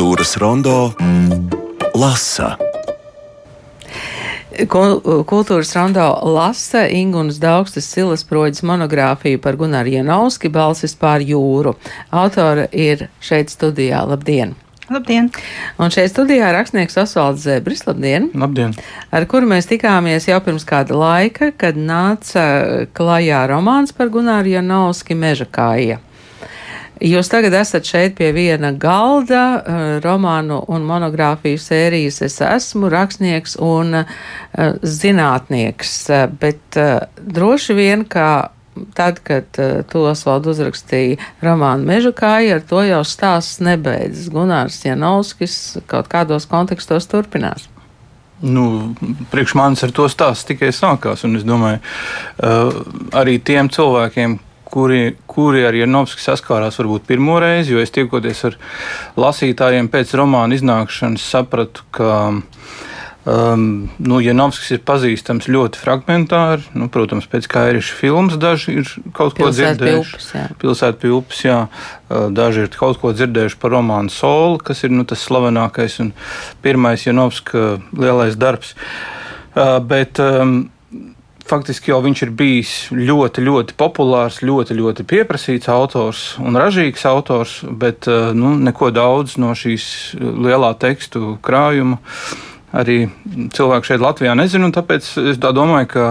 Kultūras rondo lasa. Kultūras rondo lasa Ingunas Daugstas Silasproģis monogrāfiju par Gunāru Janovski balsis pār jūru. Autora ir šeit studijā. Labdien! Labdien! Un šeit studijā rakstnieks Osvalds Zebris. Labdien! Labdien! Ar kuru mēs tikāmies jau pirms kāda laika, kad nāca klajā romāns par Gunāru Janovski Meža kāja. Jūs tagad esat šeit pie viena galda, uh, romānu un monogrāfiju sērijas. Es esmu rakstnieks un uh, zinātnieks, bet droši vien, kā tad, kad to Osvaldu uzrakstīja romānu Meža kāja, ar to jau stāsts nebeidzas. Gunārs Janovskis kaut kādos kontekstos turpinās. Nu, priekš manis ar to stāsts tikai sākās, un es domāju, arī tiem cilvēkiem, kuri, kuri ar Janovski saskārās varbūt pirmo reizi, jo es tiekoties ar lasītājiem pēc romāna iznākšanas sapratu, ka um, nu, Janovskis ir pazīstams ļoti fragmentāri. Nu, protams, pēc kā ir filmas, daži ir kaut ko dzirdējuši. Pilsēta pie upes, jā. Uh, daži ir kaut ko dzirdējuši par romānu Solu, kas ir nu, tas slavenākais un pirmais Janovska lielais darbs. Uh, bet, um, faktiski jau viņš ir bijis ļoti, ļoti populārs, ļoti, ļoti pieprasīts autors un ražīgs autors, bet eh, nu, neko daudz no šīs lielā tekstu krājuma. Arī cilvēki šeit Latvijā nezina, tāpēc es domāju, ka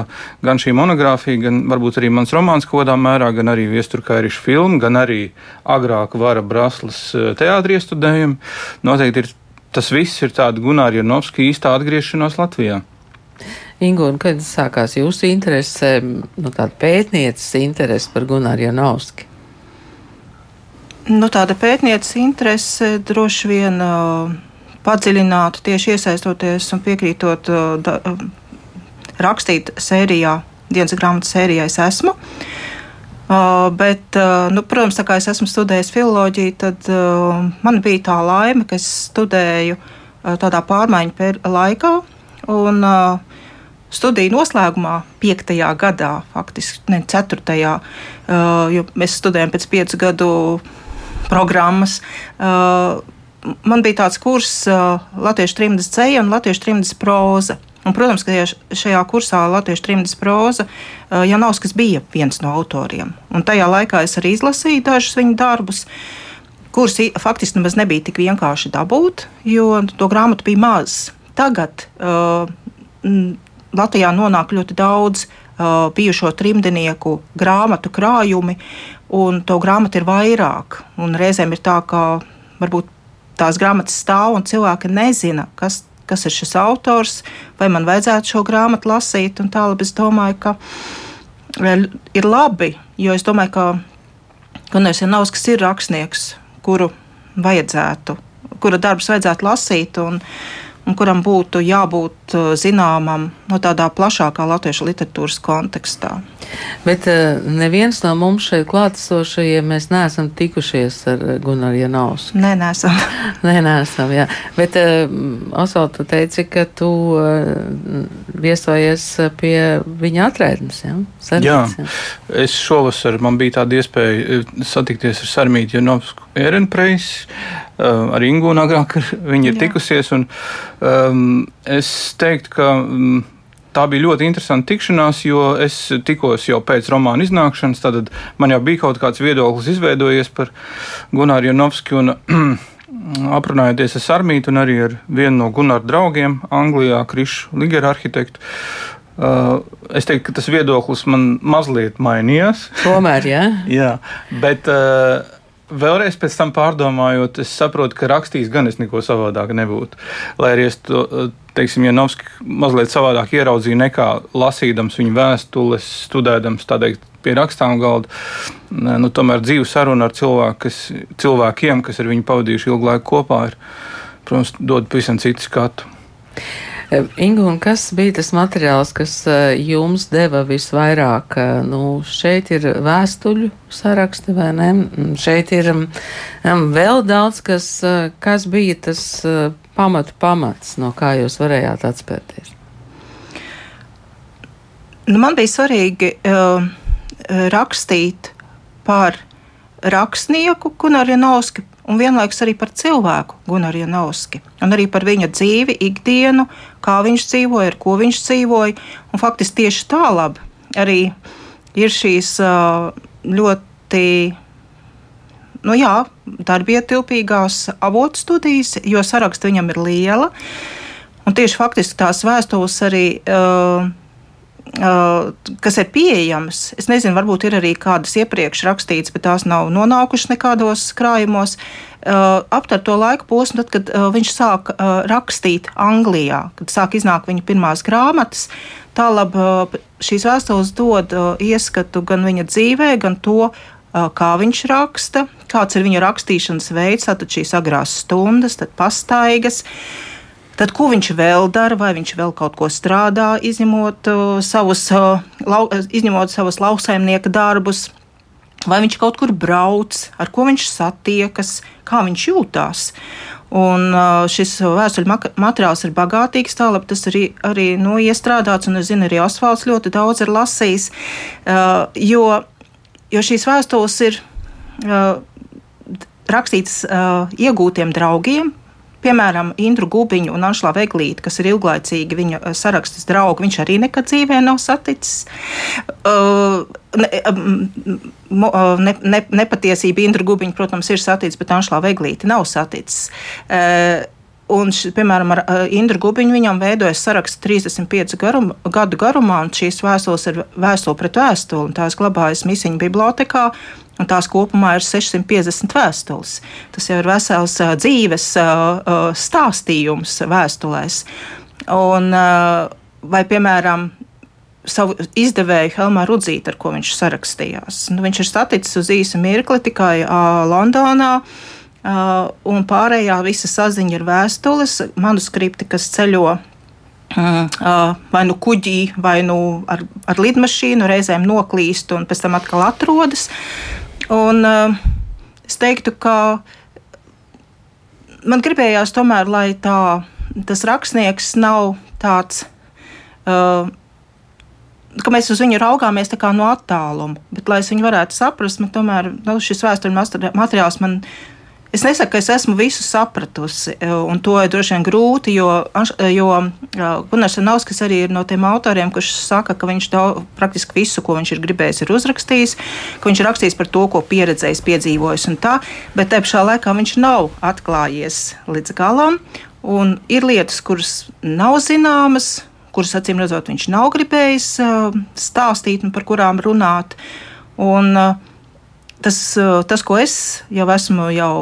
gan šī monogrāfija, gan varbūt arī mans romāns kaut kādā mērā, gan arī viesturkairiša filma, gan arī agrāk Vara Braslas eh, teātris studējumi, noteikti ir tas viss ir tāda Gunāra Janovska īstā atgriešanās Latvijā. Ingūna, kad sākās jūsu interese, nu, tāda pētnieces interese par Gunāru Janovski? Nu, tāda pētnieces interese droši vien uh, padziļināta tieši iesaistoties un piekrītot uh, da, uh, rakstīt sērijā, dienas grāmatas sērijā es esmu. Uh, bet, uh, nu, protams, tā kā es esmu studējis filoloģiju, tad uh, man bija tā laime, ka es studēju uh, tādā pārmaiņu laikā. Un, uh, studiju noslēgumā, piektajā gadā, faktiski ne ceturtajā, uh, jo mēs studējam pēc piecu gadu programmas. Uh, man bija tāds kurs uh, Latviešu trimdas ceļa un Latviešu trimdas proza. Un, protams, ka šajā kursā Latviešu trimdas proza Janovskis bija viens no autoriem. Un tajā laikā es arī izlasīju dažus viņa darbus kurus faktiski nemaz nebija tik vienkārši dabūt, jo to grāmatu bija maz. Tagad uh, Latvijā nonāk ļoti daudz uh, bijušo trimdnieku grāmatu krājumi, un to grāmatu ir vairāk. Un reizēm ir tā, ka varbūt tās grāmatas stāv un cilvēki nezina, kas, kas ir šis autors, vai man vajadzētu šo grāmatu lasīt. Tālāk es domāju, ka uh, ir labi, jo es domāju, ka Gunārs Janovskis ir rakstnieks, kuru vajadzētu, kura darbus vajadzētu lasīt. Un, uh, un kuram būtu jābūt uh, zināmam no tādā plašākā latviešu literatūras kontekstā. Bet uh, neviens no mums šeit klātesošajiem mēs neesam tikušies ar Gunāru Janausku. Nē, neesam. Nē, neesam, jā. Bet, Osvald, tu teici, ka tu viesojies pie viņa atraidnes, jā? Sarmīts, jā. jā. Es šovasar man bija tāda iespēja satikties ar Sarmītu Janovsku Ehrenpreis. Uh, arī Ingūna agrāk viņi ir Jā. tikusies. Un, um, es teiktu, ka um, tā bija ļoti interesanta tikšanās, jo es tikos jau pēc romāna iznākšanas. Tad man jau bija kaut kāds viedoklis izveidojies par Gunāru Janovski. Un, Aprunājoties ar Armītu un arī ar vienu no Gunāra draugiem Anglijā, Krišu Ligera arhitektu, Uh, es teiktu, ka tas viedoklis man mazliet mainījās. Tomēr, jā. jā, bet uh, Vēlreiz pēc tam pārdomājot, es saprotu, ka rakstījis gan es neko savādāk nebūtu. Lai arī es to, teiksim, Janovski mazliet savādāk ieraudzīju nekā lasīdams viņa vēstules, studēdams tādēļ pie rakstām galda. Nu, tomēr dzīvu sarunu ar cilvēku, kas, cilvēkiem, kas ar viņu pavadījuši ilgu laiku kopā, ir, protams, dod pavisam citu skatu. Ingu, un kas bija tas materiāls, kas eh, jums deva visvairāk? Eh, nu, šeit ir vēstuļu saraksti, vai ne? Mm, šeit ir um, vēl daudz, kas, kas bija tas pamatu pamats, no kā jūs varējāt atspērties. Nu, man bija svarīgi uh, rakstīt par rakstnieku Kunāru Janovski un vienlaikus arī par cilvēku Gunāru Janovski. Un arī par viņa dzīvi, ikdienu, kā viņš dzīvoja, ar ko viņš dzīvoja. Un faktiski tieši tā labi arī ir šīs ļoti nu jā, darbietilpīgās avotu studijas, jo saraksts viņam ir liela. Un tieši faktiski tās vēstules arī Uh, kas ir pieejamas. Es nezinu, varbūt ir arī kādas iepriekš rakstītas, bet tās nav nonākušas nekādos krājumos. Uh, aptver to laiku posmu, tad, kad uh, viņš sāk uh, rakstīt Anglijā, kad sāk iznākt viņa pirmās grāmatas. Tālāk uh, šīs vēstules dod uh, ieskatu gan viņa dzīvē, gan to, uh, kā viņš raksta, kāds ir viņa rakstīšanas veids, tad šīs agrās stundas, tad pastaigas. Uh, Tad, ko viņš vēl dara, vai viņš vēl kaut ko strādā, izņemot uh, savus, uh, lau, izņemot savus lauksaimnieka darbus, vai viņš kaut kur brauc, ar ko viņš satiekas, kā viņš jūtās. Un uh, šis vēstuļu materiāls ir bagātīgs, tālāk tas arī, arī nu, iestrādāts, un es zinu, arī Osvalds ļoti daudz ir lasījis, uh, jo, jo šīs vēstules ir uh, rakstītas uh, iegūtiem draugiem, Piemēram, Indru Gubiņu un Anšlā Veglīti, kas ir ilglaicīgi viņa eh, sarakstas draugi, viņš arī nekad dzīvē nav saticis. Uh, ne, ne, ne, nepatiesība Indra Gubiņa, protams, ir saticis, bet Anšlā Veglīti nav saticis. Uh, Un, š, piemēram, ar uh, Indru Gubiņu viņam veidojas saraksts 35 garum, gadu garumā, un šīs vēstules ir vēstule pret vēstuli. Tās glabājas Misiņu bibliotekā, un tās kopumā ir 650 vēstules. Tas jau ir vesels uh, dzīves uh, stāstījums vēstulēs. Un, vai, piemēram, savu izdevēju Helmā Rudzītu, ar ko viņš sarakstījās. Nu, viņš ir saticis uz īsu mirkli tikai Londonā. Uh, un pārējā visa saziņa ir vēstules, manuskripti, kas ceļo vai nu kuģī, vai nu ar, ar lidmašīnu, reizēm noklīst un pēc tam atkal atrodas. Un, uh, es teiktu, ka man gribējās tomēr, lai tā, tas rakstnieks nav tāds. Uh, ka mēs uz viņu raugāmies no attāluma, bet, lai es viņu varētu saprast, man tomēr nu, šis vēstures materiāls man Es nesaku, ka es esmu visu sapratusi, e, un to ir droši vien grūti, jo, jo e, Gunārs Janovskis arī ir no tiem autoriem, kurš saka, ka viņš daudz, praktiski visu, ko viņš ir gribējis, ir uzrakstījis, ka viņš ir rakstījis par to, ko pieredzējis, piedzīvojis un tā, bet te pašā laikā viņš nav atklājies līdz galam, un ir lietas, kuras nav zināmas, kuras acīm redzot viņš nav gribējis e, stāstīt un par kurām runāt. Un, uh, tas, eh, tas, ko es jau esmu jau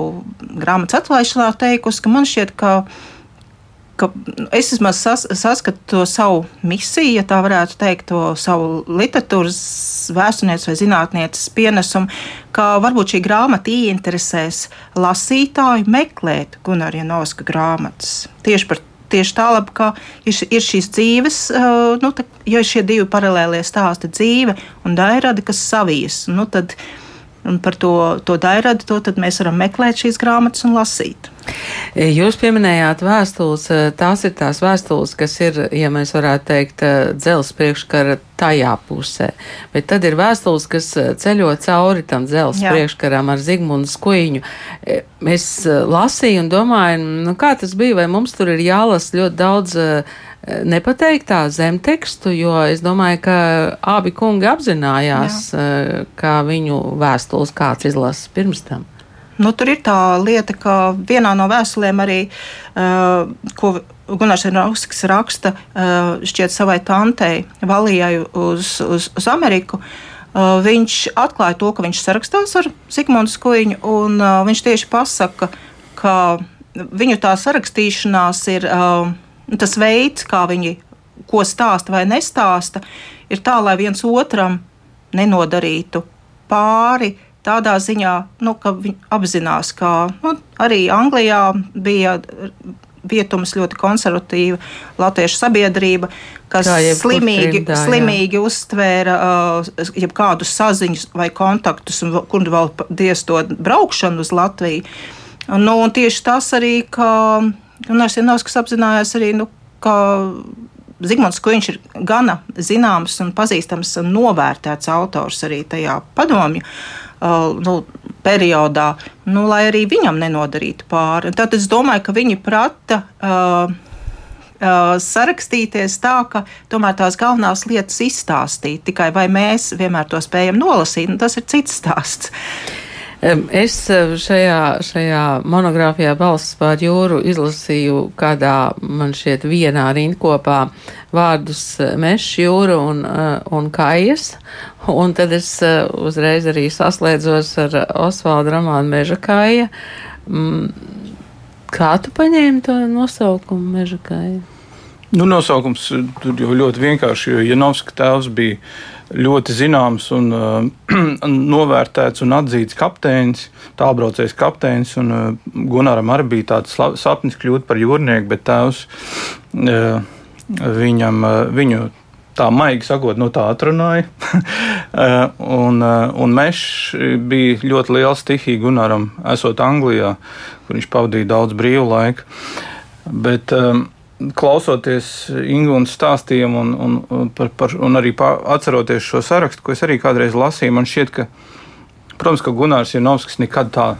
grāmatas atlaišanā teikusi, ka man šķiet, ka, ka es vismaz sas, saskatu to savu misiju, ja tā varētu teikt, to savu literatūras vēsturnieces vai zinātnieces pienesumu, ka varbūt šī grāmata ieinteresēs lasītāju meklēt Gunārs Janovska grāmatas. Tieši par tieši tālāk, ka ir, ir šīs dzīves, uh, nu, tā, jo ir šie divi paralēlie stāsti, dzīve un dairadi, kas savijas. Nu, tad, uh, Un par to, to dairadu to mēs varam meklēt šīs grāmatas un lasīt. Jūs pieminējāt vēstules, tās ir tās vēstules, kas ir, ja mēs varētu teikt, dzels priekškara tajā pusē. Bet tad ir vēstules, kas ceļo cauri tam dzels Jā. priekškaram ar Zigmundu Skuiņu. Es lasīju un domāju, nu kā tas bija, vai mums tur ir jālas ļoti daudz nepateiktā zemtekstu, jo es domāju, ka abi kungi apzinājās, Jā. Eh, kā viņu vēstules kāds izlasa pirms tam. Nu, tur ir tā lieta, ka vienā no vēstulēm arī, uh, ko Gunārs Rausks raksta uh, šķiet savai tantei Valijai uz, uz, uz Ameriku, uh, viņš atklāja to, ka viņš sarakstās ar Sigmundu Skuiņu, un viņš tieši pasaka, ka viņu tā sarakstīšanās ir uh, tas veids, kā viņi ko stāsta vai nestāsta, ir tā, lai viens otram nenodarītu pāri. Tādā ziņā, nu, ka viņi apzinās, ka nu, arī Anglijā bija vietums ļoti konservatīva latviešu sabiedrība, kas slimīgi, trimdā, slimīgi uztvēra uh, jebkādu saziņu vai kontaktus, un kur vēl dieztot braukšanu uz Latviju. Nu, tieši tas arī, ka Gunārs Janovskis apzinājās arī, nu, ka Zigmunds Kuņš ir gana zināms un pazīstams un novērtēts autors arī tajā padomju uh, nu, periodā, nu, lai arī viņam nenodarītu pāri. Tad es domāju, ka viņi prata. Uh, uh, sarakstīties tā, ka tomēr tās galvenās lietas izstāstīt. Tikai vai mēs vienmēr to spējam nolasīt, nu, tas ir cits stāsts. Es šajā, šajā monogrāfijā balsts pār jūru izlasīju kādā man šķiet vienā rindkopā vārdus mešs, jūra un, un kājas, un tad es uzreiz arī saslēdzos ar Osvaldu Ramānu Meža kāja. Mm, kā tu paņēmi to nosaukumu Meža kāja? Nu, nosaukums tur jau ļoti vienkārši, jo Janovska tēvs bija ļoti zināms un uh, novērtēts un atzīts kapteinis, tālbraucējs kapteinis. Un, uh, Gunaram arī bija tāds sapnis kļūt par jūrnieku, bet tēvs uh, viņam, uh, viņu tā maigi sakot, no tā atrunāja. Un, un mežs bija ļoti liels stihija Gunaram, esot Anglijā, kur viņš pavadīja daudz brīvu laiku. Bet, um, klausoties Ingūnas stāstījumu un, un, un, par, par, un arī pār, atceroties šo sarakstu, ko es arī kādreiz lasīju, man šķiet, ka, protams, ka Gunārs Janovskis nekad tā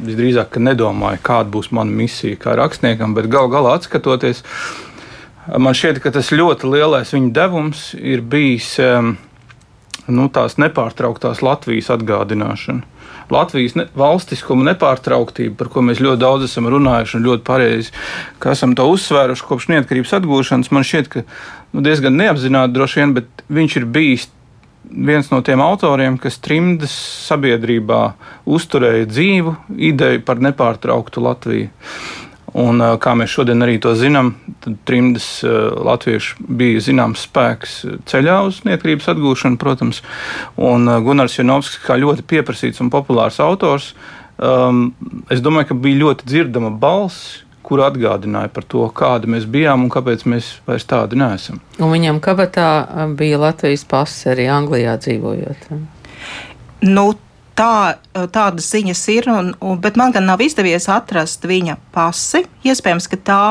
visdrīzāk nedomāja, kāda būs mana misija kā rakstniekam, bet gal galā atskatoties, man šķiet, ka tas ļoti lielais viņa devums ir bijis nu, tās nepārtrauktās Latvijas atgādināšana. Latvijas ne, valstiskumu nepārtrauktību, par ko mēs ļoti daudz esam runājuši un ļoti pareizi, ka esam to uzsvēruši kopš neatkarības atgūšanas, man šķiet, ka nu, diezgan neapzināti droši vien, bet viņš ir bijis viens no tiem autoriem, kas trimdas sabiedrībā uzturēja dzīvu ideju par nepārtrauktu Latviju. Un, kā mēs šodien arī to zinām, tad trimdas latviešu bija zināms spēks ceļā uz neatkarības atgūšanu, protams. Un Gunārs Janovskis, kā ļoti pieprasīts un populārs autors, um, es domāju, ka bija ļoti dzirdama balss, kur atgādināja par to, kāda mēs bijām un kāpēc mēs vairs tādi neesam. Un viņam kabatā bija Latvijas pases arī Anglijā dzīvojot. Nu, tā, tādas ziņas ir, un, un, bet man gan nav izdevies atrast viņa pasi. Iespējams, ka tā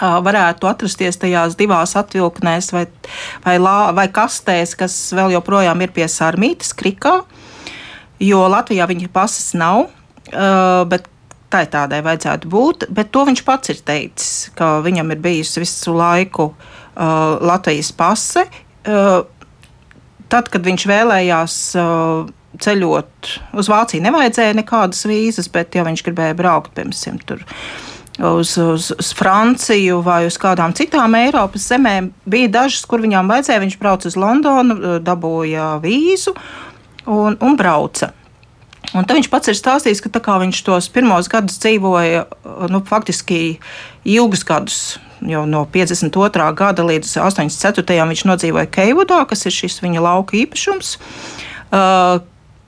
varētu atrasties tajās divās atvilknēs vai, vai, lā, vai kastēs, kas vēl joprojām ir pie Sārmītas, Krikā, jo Latvijā viņa pases nav. Bet tai tādai vajadzētu būt, bet to viņš pats ir teicis, ka viņam ir bijusi visu laiku uh, Latvijas pase. Uh, tad, kad viņš vēlējās uh, ceļot uz Vāciju, nevajadzēja nekādas vīzas, bet, ja viņš gribēja braukt, piemēram, tur uz, uz, uz Franciju vai uz kādām citām Eiropas zemēm, bija dažas, kur viņām vajadzēja. Viņš brauca uz Londonu, dabūja vīzu un, un brauca. Un tad viņš pats ir stāstījis, ka viņš tos pirmos gadus dzīvoja, nu, faktiski ilgus gadus, jau no 52. gada līdz 84. viņš nodzīvoja Keivudā, kas ir šis viņa lauka īpašums. Uh,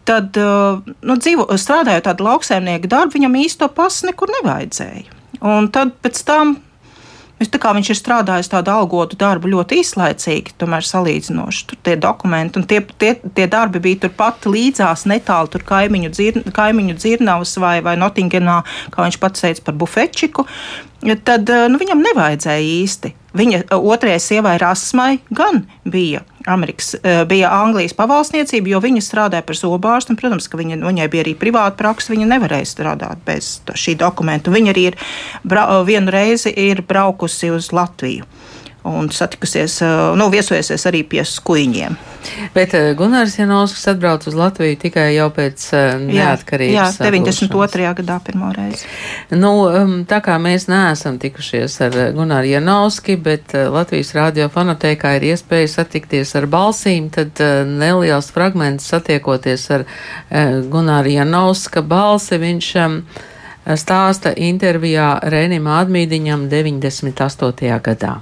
tad uh, nu, dzīvo, strādājot tādu lauksaimnieku darbu, viņam īsto pasu nekur nevajadzēja. Un tad pēc tam Es tā kā viņš ir strādājis tādu algotu darbu ļoti īslaicīgi, tomēr salīdzinoši. Tur tie dokumenti un tie, tie, tie darbi bija turpat līdzās, netālu tur kaimiņu, dzir, kaimiņu dzirnavas vai, vai Notingenā, kā viņš pats teica par bufečiku. Tad nu, viņam nevajadzēja īsti. Viņa otrajai sievai Rasmai gan bija Amerikas, eh, bija Anglijas pavalsniecība, jo viņa strādāja par zobārstu. Protams, ka viņa, viņai bija arī privāta praksa, viņa nevarēja strādāt bez šī dokumenta. Viņa arī ir vienu reizi ir braukusi uz Latviju un satikusies, eh, nu, viesojusies arī pie skuiņiem. Bet uh, Gunārs Janovskis atbrauca uz Latviju tikai jau pēc uh, neatkarības. Jā, jā 92. gadā pirmo reizi. Nu, um, tā kā mēs neesam tikušies ar Gunāru Janovski, bet Latvijas radio fanotēkā ir iespēja satikties ar balsīm, tad neliels fragments satiekoties ar Gunāru Janovska balsi, viņš um, stāsta intervijā Rēnim Ādmīdiņam 98. gadā.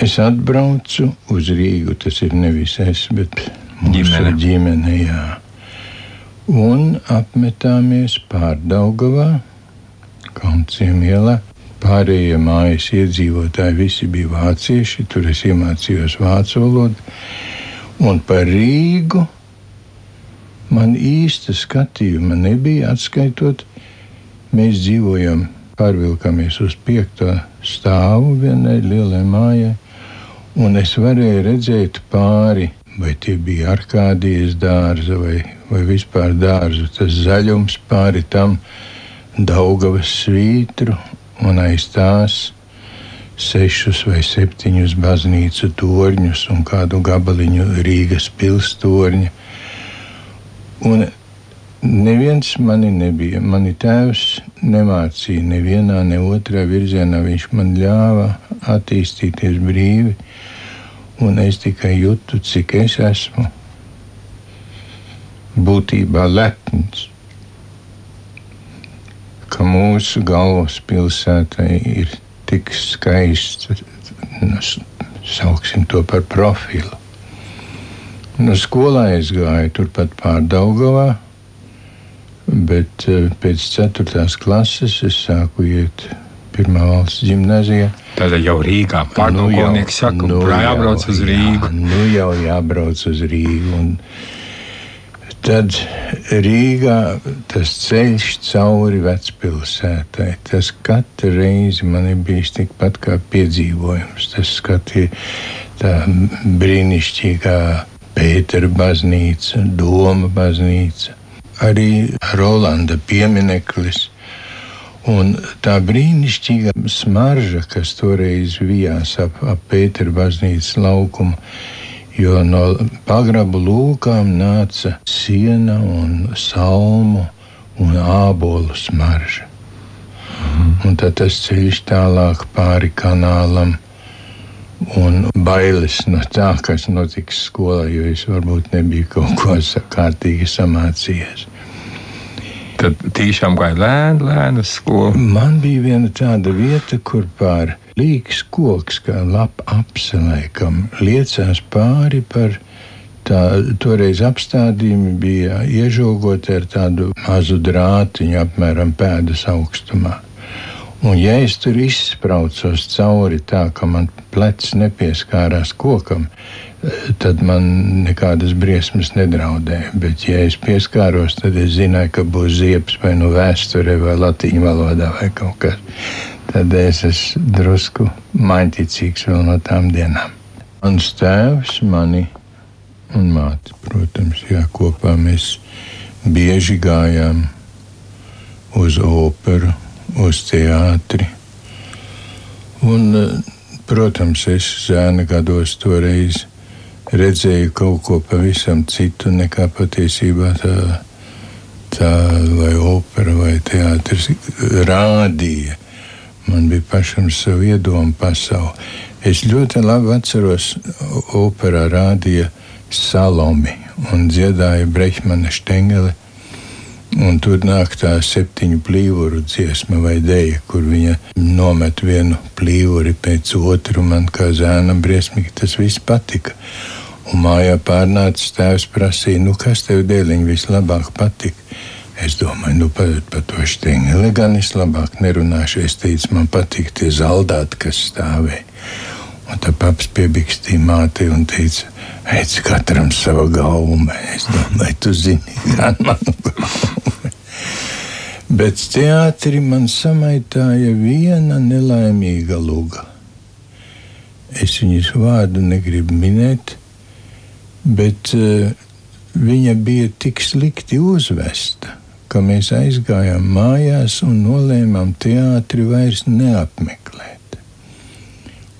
Es atbraucu uz Rīgu, tas ir nevis es, bet ģimene. ģimene jā. Un apmetāmies pārdaugavā, Kaunciem ielā. Pārējie mājas iedzīvotāji visi bija vācieši, tur es iemācījos vācu valodu. Un par Rīgu man īsta skatījuma nebija atskaitot. Mēs dzīvojam, pārvilkāmies uz piekto stāvu vienai lielai mājai un es varēju redzēt pāri vai tie bija arkādijas dārza vai, vai vispār dārza, tas zaļums pāri tam Daugavas svītru un aiz tās sešus vai septiņus baznīcu torņus un kādu gabaliņu Rīgas pilstorņa. Un neviens mani nebija. Mani tēvs nemācīja nevienā, ne otrā virzienā. Viņš man ļāva attīstīties brīvi, un es tikai jūtu, cik es esmu būtībā lepns. Ka mūsu galvaspilsētai ir tik skaists, nu, sauksim to par profilu. Nu, skolā es gāju turpat pārdaugavā, bet eh, pēc 4. klases es sāku iet pirmā valsts gimnazijā. Tad jau Rīgā pārnaudnieks nu saka, nu jābrauc uz Rīgu. Jā, nu jau jābrauc uz Rīgu. Un, Tad Rīgā tas ceļš cauri vecpilsētai, tas katru reizi man ir bijis tikpat kā piedzīvojums. Tas skati tā brīnišķīgā Pētera baznīca, Doma baznīca, arī Rolanda piemineklis. Un tā brīnišķīga smarža, kas toreiz vijās ap, ap Pētera baznīcas laukumu, jo no pagrabu lūkām nāca siena un salmu un ābolu smarža. Mm. Un tad tas ceļš tālāk pāri kanālam un bailes no tā, kas notiks skolā, jo es varbūt nebiju kaut ko kārtīgi samācījies. Tad tiešām gāja lēni, lēni uz skolu. Man bija viena tāda vieta, kur pāri līks koks, kā lapa apselēkam, liecās pāri par tā, toreiz apstādījumi bija iežogoti ar tādu mazu drātiņu, apmēram pēdas augstumā. Un, ja es tur izspraucos cauri tā, ka man plecs nepieskārās kokam, tad man nekādas briesmas nedraudēja. Bet, ja es pieskāros, tad es zināju, ka būs ziepes vai nu vēsturē, vai latīņu valodā, vai kaut kas tad es esmu drusku mainīcīgs vēl no tām dienām. Mans tēvs, mani un māte, protams, jā, kopā mēs bieži gājām uz operu, uz teātri. Un, protams, es zēna gados toreiz redzēju kaut ko pavisam citu nekā patiesībā tā, tā vai opera vai teātris rādīja Man bija pašam savu iedomu pasauli. Es ļoti labi atceros, operā rādīja Salomi un dziedāja Brehmana Štengele. Un tur nāk tā septiņu plīvuru dziesma vai dēļa, kur viņa nomet vienu plīvuri pēc otru. Man kā zēnam briesmīgi tas viss patika. Un mājā pārnācis tēvs prasīja, nu kas tev dēliņ vislabāk patika? Es domāju, nu, par, par to šteņģeli gan es labāk nerunāšu. Es teicu, man patīk tie zaldāti, kas stāvēja. Un tā paps piebikstīja māti un teica, ej, katram sava gauma. Es domāju, tu zini, manu gaumu. Bet teātrī man samaitāja viena nelaimīga luga. Es viņas vārdu negribu minēt, bet uh, viņa bija tik slikti uzvesta ka mēs aizgājām mājās un nolēmām teātri vairs neapmeklēt.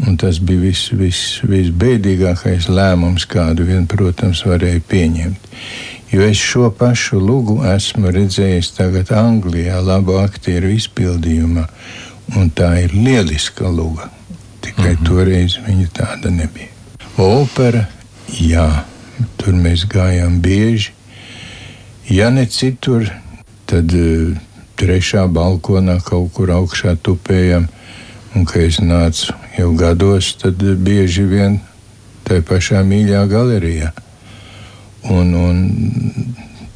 Un tas bija viss, viss, visbēdīgākais lēmums, kādu vien, protams, varēja pieņemt. Jo es šo pašu lugu esmu redzējis tagad Anglijā, labu aktieru izpildījumā, un tā ir lieliska luga. Tikai mm -hmm. toreiz viņa tāda nebija. Opera, jā, tur mēs gājām bieži. Ja ne citur, tad uh, trešā balkonā kaut kur augšā tupējam. Un, kad es nācu jau gados, tad uh, bieži vien tajā pašā mīļā galerijā. Un, un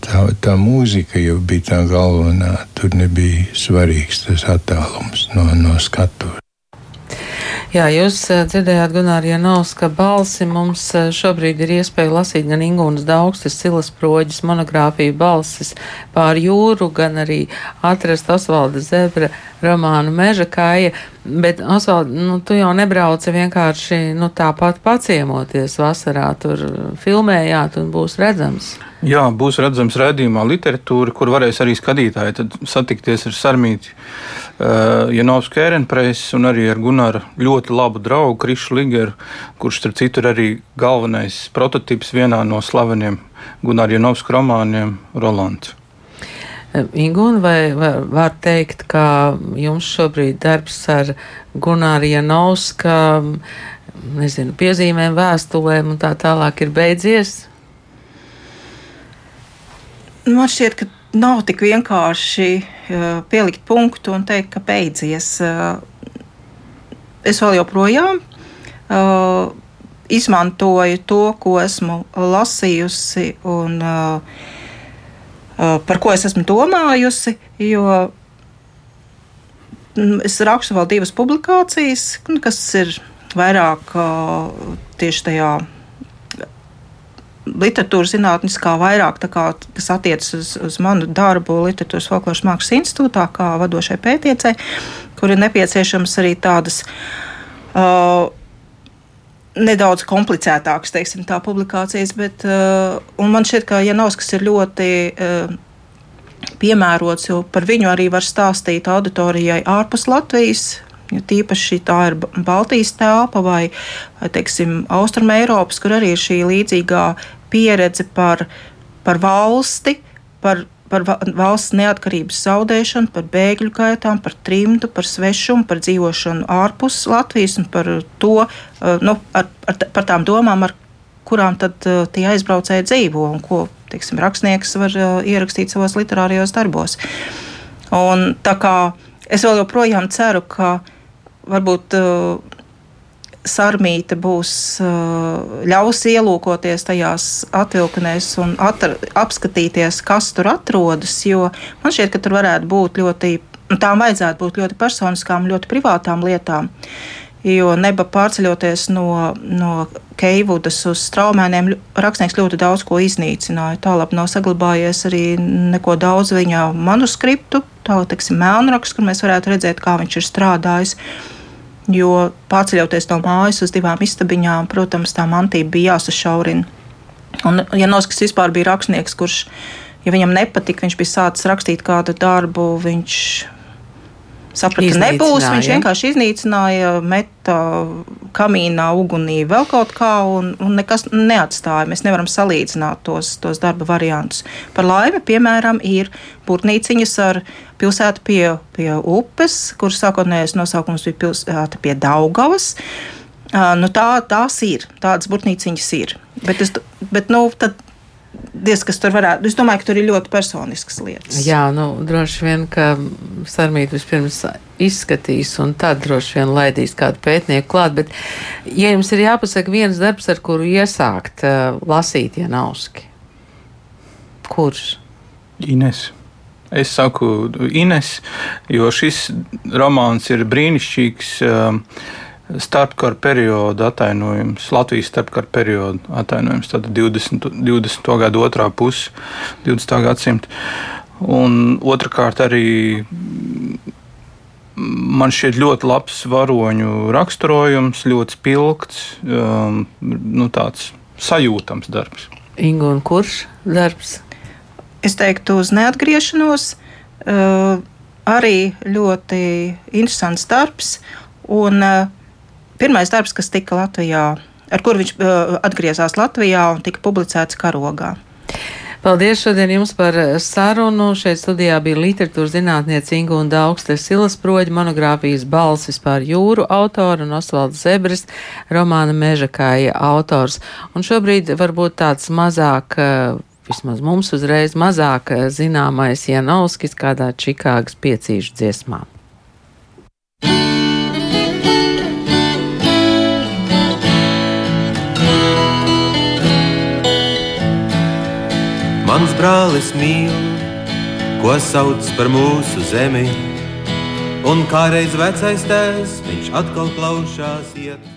tā, tā mūzika jau bija tā galvenā. Tur nebija svarīgs tas attālums no, no skatuves. Jā, jūs eh, dzirdējāt Gunārs Janovska balsi. Mums eh, šobrīd ir iespēja lasīt gan Ingūnas Daugstes, Silas Proģis monogrāfiju balsis pār jūru, gan arī atrast Osvalda Zebra romānu Meža kāja. Bet, Osvald, nu, tu jau nebrauci vienkārši nu, tāpat paciemoties vasarā, tur filmējāt un būs redzams. Jā, būs redzams redzējumā literatūra, kur varēs arī skatītāji satikties ar Sarmīti uh, Janovsku Ērenpreisu un arī ar Gunaru ļoti labu draugu Krišu Ligeru, kurš, starp citu, ir arī galvenais prototyps vienā no slaveniem Gunāra Janovsku romāniem Rolands. Ingūna, vai var, var teikt, ka jums šobrīd darbs ar Gunāru Janovska, nezinu, piezīmēm, vēstulēm un tā tālāk ir beidzies? Man šķiet, ka nav tik vienkārši uh, pielikt punktu un teikt, ka beidzies. Uh, es vēl joprojām uh, izmantoju to, ko esmu lasījusi un par ko es esmu domājusi. Jo es rakstu vēl divas publikācijas, kas ir vairāk tieši tajā literatūras zinātniskā vairāk, kā, kas attiecas uz, uz manu darbu Literatūras folkloras mākslas institūtā, kā vadošai pētniecei, kur ir nepieciešams arī tādas. Uh, Nedaudz komplicētākas, teiksim, tā publikācijas, bet uh, man šķiet, ka Janovskis ir ļoti uh, piemērots, jo par viņu arī var stāstīt auditorijai ārpus Latvijas, Jo tīpaši tā ir Baltijas telpa vai, vai teiksim, Austrum Eiropas, kur arī ir šī līdzīgā pieredze par, par valsti, par, par valsts neatkarības zaudēšanu, par bēgļu gaitām, par trimdu, par svešumu, par dzīvošanu ārpus Latvijas un par to, eh, nu, ar, ar, par tām domām, ar kurām tad eh, tie aizbraucēji dzīvo un ko teiksim, rakstnieks var eh, ierakstīt savos literārijos darbos. Un, kā es vēl joprojām ceru, ka varbūt sarmīte būs uh, ļaus ielūkoties tajās atvilknēs un atra, apskatīties, kas tur atrodas. Jo man šķiet, ka tur varētu būt ļoti, tām vajadzētu būt ļoti personiskām, ļoti privātām lietām. Jo neba pārceļoties no, no Keivudas uz straumēniem, rakstnieks ļoti daudz ko iznīcināja. Tālāk nav saglabājies arī neko daudz viņa manuskriptu, tālāk, teiksim, mēlnrakstu, kur mēs varētu redzēt, kā viņš ir strādājis. Uh, Jo pārceļoties no mājas uz divām istabiņām, protams, tā mantība bija jāsašaurina. Un Janovskis vispār bija rakstnieks, kurš, ja viņam nepatika, viņš bija sācis rakstīt kādu darbu, viņš saprata, nebūs. Viņš vienkārši iznīcināja, meta kamīnā, ugunī, vēl kaut kā, un, un nekas neatstāja. Mēs nevaram salīdzināt tos, tos darba variantus. Par laimi, piemēram, ir būrnīciņas ar pilsētu pie, pie upes, kuras sākotnējais nosaukums bija pilsēta pie Daugavas. Uh, nu tā, tās ir, tādas būrnīciņas ir. Bet, es, bet nu, tad diez kas tur varētu. Es domāju, ka tur ir ļoti personiskas lietas. Jā, nu, droši vien, ka Sarmīta vispirms izskatīs un tad droši vien laidīs kādu pētnieku klāt. Bet, ja jums ir jāpasaka viens darbs, ar kuru iesākt uh, lasīt Janauski, kurš? Ines. Es saku Ines, jo šis romāns ir brīnišķīgs. Uh, starpkara perioda atainojums, Latvijas starpkara perioda atainojums, tad 20. 20. gada otrā puse 20. gadsimta. Un otrkārt arī man šķiet ļoti labs varoņu raksturojums, ļoti spilgts, um, nu, tāds sajūtams darbs. Ingu un kurš darbs? Es teiktu, uz neatgriešanos. Uh, arī ļoti interesants darbs. Un, uh, pirmais darbs, kas tika Latvijā, ar kuru viņš uh, atgriezās Latvijā un tika publicēts karogā. Paldies šodien jums par sarunu. Šeit studijā bija literatūras zinātniece Inga un Daugste Silas proģa monogrāfijas balsis pār jūru autora un Osvalds Zebris romāna Mežakāja autors. Un šobrīd varbūt tāds mazāk, vismaz mums uzreiz mazāk zināmais Janovskis kādā Čikāgas piecīšu dziesmā. Mans brālis mīl, ko sauc par mūsu zemi, Un kā reiz vecais tēvs, viņš atkal klaušās iet.